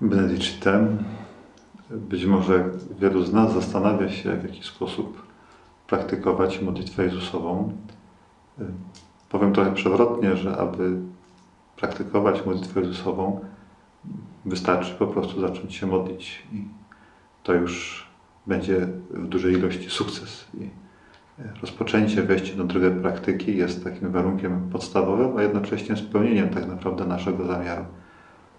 Benedictem. Być może wielu z nas zastanawia się, w jaki sposób praktykować modlitwę Jezusową. Powiem trochę przewrotnie, że aby praktykować modlitwę Jezusową, wystarczy po prostu zacząć się modlić i to już będzie w dużej ilości sukces. I rozpoczęcie, wejście do drogę praktyki jest takim warunkiem podstawowym, a jednocześnie spełnieniem tak naprawdę naszego zamiaru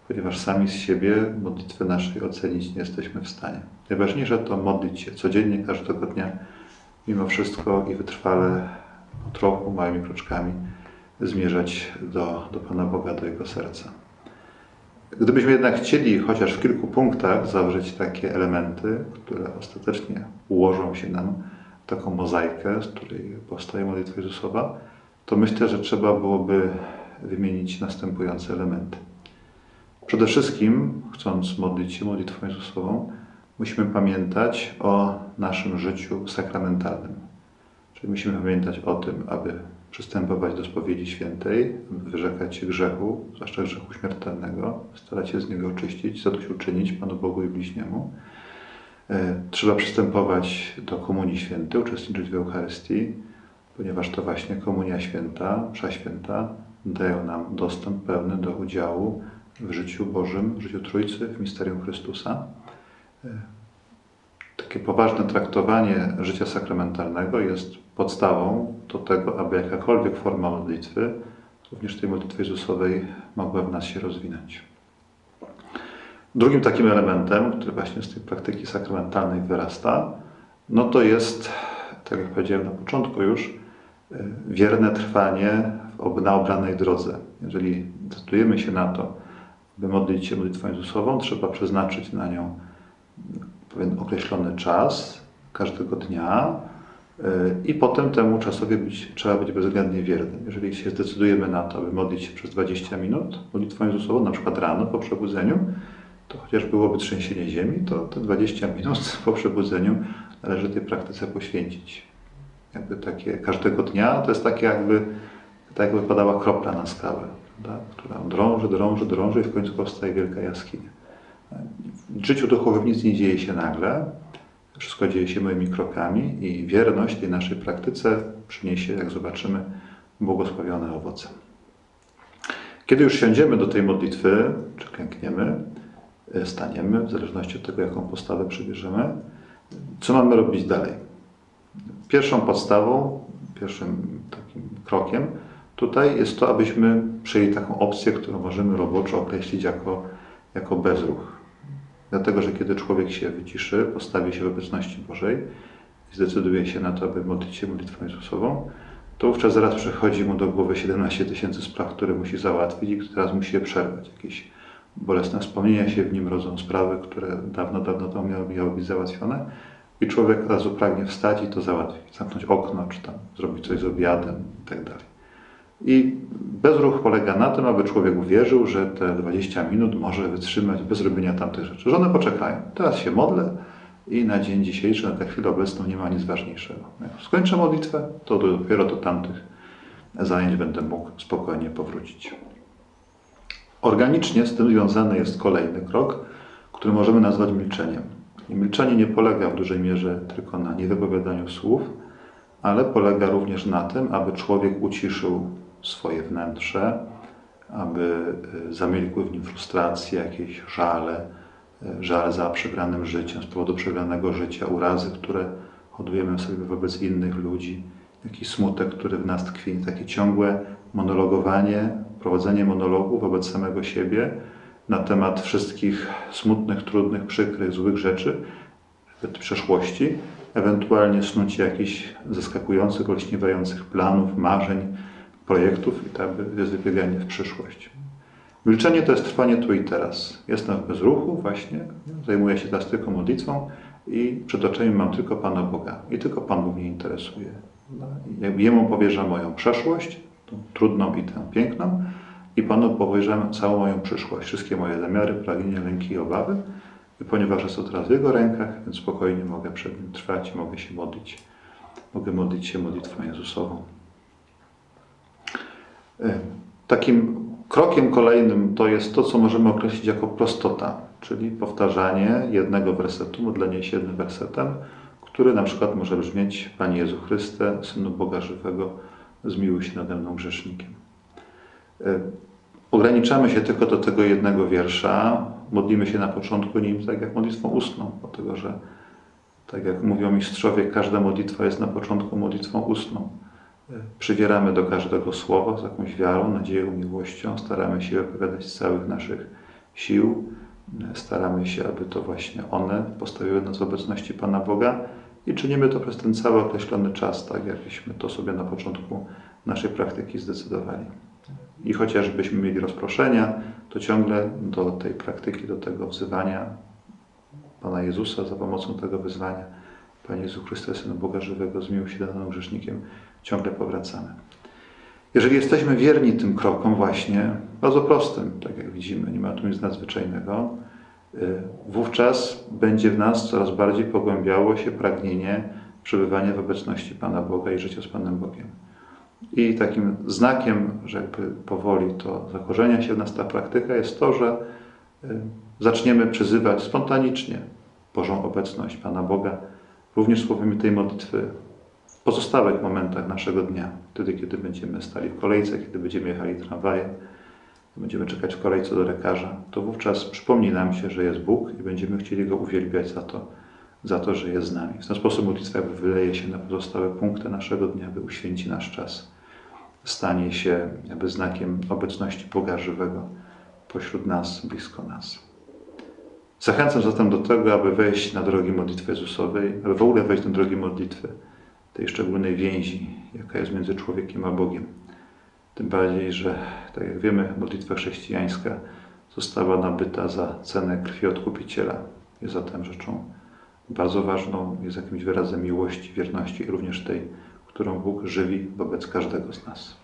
ponieważ sami z siebie modlitwy naszej ocenić nie jesteśmy w stanie. Najważniejsze to modlić się codziennie, każdego dnia, mimo wszystko i wytrwale, po trochu, małymi kroczkami zmierzać do, do Pana Boga, do Jego serca. Gdybyśmy jednak chcieli chociaż w kilku punktach zawrzeć takie elementy, które ostatecznie ułożą się nam w taką mozaikę, z której powstaje modlitwa Jezusowa, to myślę, że trzeba byłoby wymienić następujące elementy. Przede wszystkim, chcąc modlić się modlitwą Jezusową, musimy pamiętać o naszym życiu sakramentalnym. Czyli musimy pamiętać o tym, aby przystępować do spowiedzi świętej, wyrzekać się grzechu, zwłaszcza grzechu śmiertelnego, starać się z niego oczyścić, zadośćuczynić Panu Bogu i bliźniemu. E, trzeba przystępować do Komunii Świętej, uczestniczyć w Eucharystii, ponieważ to właśnie Komunia Święta, Msza Święta dają nam dostęp pełny do udziału w życiu Bożym, w życiu Trójcy, w misterium Chrystusa. E, takie poważne traktowanie życia sakramentalnego jest podstawą do tego, aby jakakolwiek forma modlitwy, również tej modlitwy Jezusowej, mogła w nas się rozwinąć. Drugim takim elementem, który właśnie z tej praktyki sakramentalnej wyrasta, no to jest, tak jak powiedziałem na początku już, e, wierne trwanie na obranej drodze. Jeżeli decydujemy się na to, by modlić się modlitwą Jezusową, trzeba przeznaczyć na nią pewien określony czas każdego dnia y, i potem temu czasowi być, trzeba być bezwzględnie wiernym. Jeżeli się zdecydujemy na to, aby modlić się przez 20 minut modlitwą Jezusową, na przykład rano po przebudzeniu, to chociaż byłoby trzęsienie ziemi, to te 20 minut po przebudzeniu należy tej praktyce poświęcić. Jakby takie każdego dnia to jest takie jakby, tak jakby padała kropla na skałę tak, która drąży, drąży, drąży i w końcu powstaje wielka jaskinia. W życiu duchowym nic nie dzieje się nagle, wszystko dzieje się moimi krokami i wierność tej naszej praktyce przyniesie, jak zobaczymy, błogosławione owoce. Kiedy już siądziemy do tej modlitwy, czy klękniemy, e, staniemy, w zależności od tego, jaką postawę przybierzemy, co mamy robić dalej? Pierwszą podstawą, pierwszym takim krokiem Tutaj jest to, abyśmy przyjęli taką opcję, którą możemy roboczo określić jako, jako bezruch. Dlatego, że kiedy człowiek się wyciszy, postawi się w obecności Bożej i zdecyduje się na to, aby modlić się modlitwą Jezusową, to wówczas zaraz przychodzi mu do głowy 17 tysięcy spraw, które musi załatwić i teraz musi je przerwać. Jakieś bolesne wspomnienia się w nim rodzą, sprawy, które dawno, dawno temu miały, miały być załatwione i człowiek od razu pragnie wstać i to załatwić. Zamknąć okno, czy tam zrobić coś z obiadem i tak. I bezruch polega na tym, aby człowiek uwierzył, że te 20 minut może wytrzymać bez robienia tamtych rzeczy. Żony poczekają. Teraz się modlę i na dzień dzisiejszy, na tę chwilę obecną nie ma nic ważniejszego. Jak skończę modlitwę, to dopiero do tamtych zajęć będę mógł spokojnie powrócić. Organicznie z tym związany jest kolejny krok, który możemy nazwać milczeniem. I milczenie nie polega w dużej mierze tylko na niewypowiadaniu słów, ale polega również na tym, aby człowiek uciszył swoje wnętrze, aby y, zamilkły w nim frustracje, jakieś żale, y, żal za przegranym życiem, z powodu przegranego życia, urazy, które hodujemy sobie wobec innych ludzi, jakiś smutek, który w nas tkwi, takie ciągłe monologowanie, prowadzenie monologu wobec samego siebie na temat wszystkich smutnych, trudnych, przykrych, złych rzeczy, przeszłości, ewentualnie snucie jakichś zaskakujących, olśniewających planów, marzeń, projektów i tak jest wybieganie w przyszłość. Milczenie to jest trwanie tu i teraz. Jestem w bezruchu właśnie, zajmuję się teraz tylko modlitwą i przed oczami mam tylko Pana Boga. I tylko Pan mnie interesuje. Jemu powierzam moją przeszłość, tą trudną i tę piękną, i Panu powierzam całą moją przyszłość, wszystkie moje zamiary, pragnienia, lęki i obawy. I ponieważ jest to teraz w Jego rękach, więc spokojnie mogę przed Nim trwać i mogę się modlić. Mogę modlić się modlitwą Jezusową. E, takim krokiem kolejnym to jest to, co możemy określić jako prostota, czyli powtarzanie jednego wersetu, modlenie się jednym wersetem, który na przykład może brzmieć Panie Jezu Chryste, Synu Boga Żywego, zmiłuj się nade mną grzesznikiem. Y, Ograniczamy się tylko do tego jednego wiersza, modlimy się na początku nim tak jak modlitwą ustną, dlatego że tak jak mówią mistrzowie, każda modlitwa jest na początku modlitwą ustną. Przywieramy do każdego słowa z jakąś wiarą, nadzieją, miłością, staramy się wypowiadać z całych naszych sił, staramy się, aby to właśnie one postawiły nas w obecności Pana Boga. I czynimy to przez ten cały określony czas, tak jakbyśmy to sobie na początku naszej praktyki zdecydowali. I chociażbyśmy mieli rozproszenia, to ciągle do tej praktyki, do tego wzywania Pana Jezusa za pomocą tego wyzwania, Panie Jezu Chryste, Synu Boga Żywego, zmiłuj się nami grzesznikiem, ciągle powracamy. Jeżeli jesteśmy wierni tym krokom właśnie, bardzo prostym, tak jak widzimy, nie ma tu nic nadzwyczajnego, y, wówczas będzie w nas coraz bardziej pogłębiało się pragnienie przebywania w obecności Pana Boga i życia z Panem Bogiem. I takim znakiem, że jakby powoli to zakorzenia się w nas ta praktyka jest to, że y, zaczniemy przyzywać spontanicznie Bożą obecność Pana Boga, również słowami tej modlitwy w pozostałych momentach naszego dnia. Wtedy, kiedy będziemy stali w kolejce, kiedy będziemy jechali tramwajem, będziemy czekać w kolejce do lekarza, to wówczas przypomni nam się, że jest Bóg i będziemy chcieli Go uwielbiać za to, za to, że jest z nami. W ten sposób modlitwa wyleje się na pozostałe punkty naszego dnia, by uświęci nasz czas. Stanie się jakby znakiem obecności Boga żywego pośród nas, blisko nas. Zachęcam zatem do tego, aby wejść na drogi modlitwy Jezusowej, aby w ogóle wejść na drogi modlitwy, tej szczególnej więzi, jaka jest między człowiekiem a Bogiem. Tym bardziej, że, tak jak wiemy, modlitwa chrześcijańska została nabyta za cenę krwi odkupiciela. Jest zatem rzeczą bardzo ważną, jest jakimś wyrazem miłości, wierności, również tej, którą Bóg żywi wobec każdego z nas.